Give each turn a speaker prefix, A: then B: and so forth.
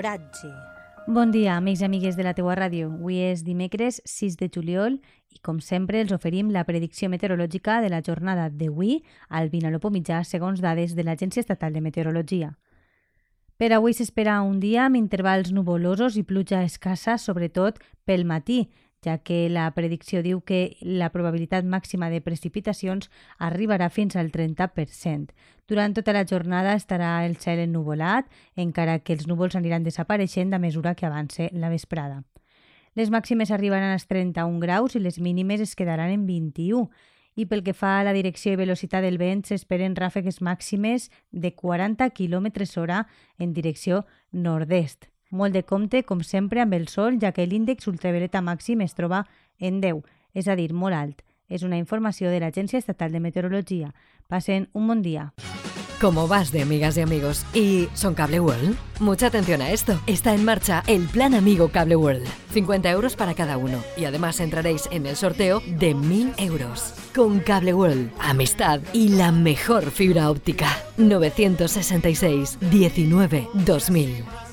A: L'oratge.
B: Bon dia, amics i amigues de la teua ràdio. Avui és dimecres 6 de juliol i, com sempre, els oferim la predicció meteorològica de la jornada d'avui al Vinalopó mitjà segons dades de l'Agència Estatal de Meteorologia. Per avui s'espera un dia amb intervals nuvolosos i pluja escassa, sobretot pel matí, ja que la predicció diu que la probabilitat màxima de precipitacions arribarà fins al 30%. Durant tota la jornada estarà el cel ennuvolat, encara que els núvols aniran desapareixent a mesura que avance la vesprada. Les màximes arribaran als 31 graus i les mínimes es quedaran en 21 i pel que fa a la direcció i velocitat del vent s'esperen ràfegues màximes de 40 km hora en direcció nord-est. Molt de compte, com sempre, amb el sol, ja que l'índex ultravioleta màxim es troba en 10, és a dir, molt alt. Una informació de l'Agència Estatal de Meteorologia. Pasen un bon día.
C: ¿Cómo vas de amigas y amigos? ¿Y son Cable World? Mucha atención a esto. Está en marcha el Plan Amigo Cable World. 50 euros para cada uno. Y además entraréis en el sorteo de 1000 euros. Con Cable World, amistad y la mejor fibra óptica. 966 19 2000.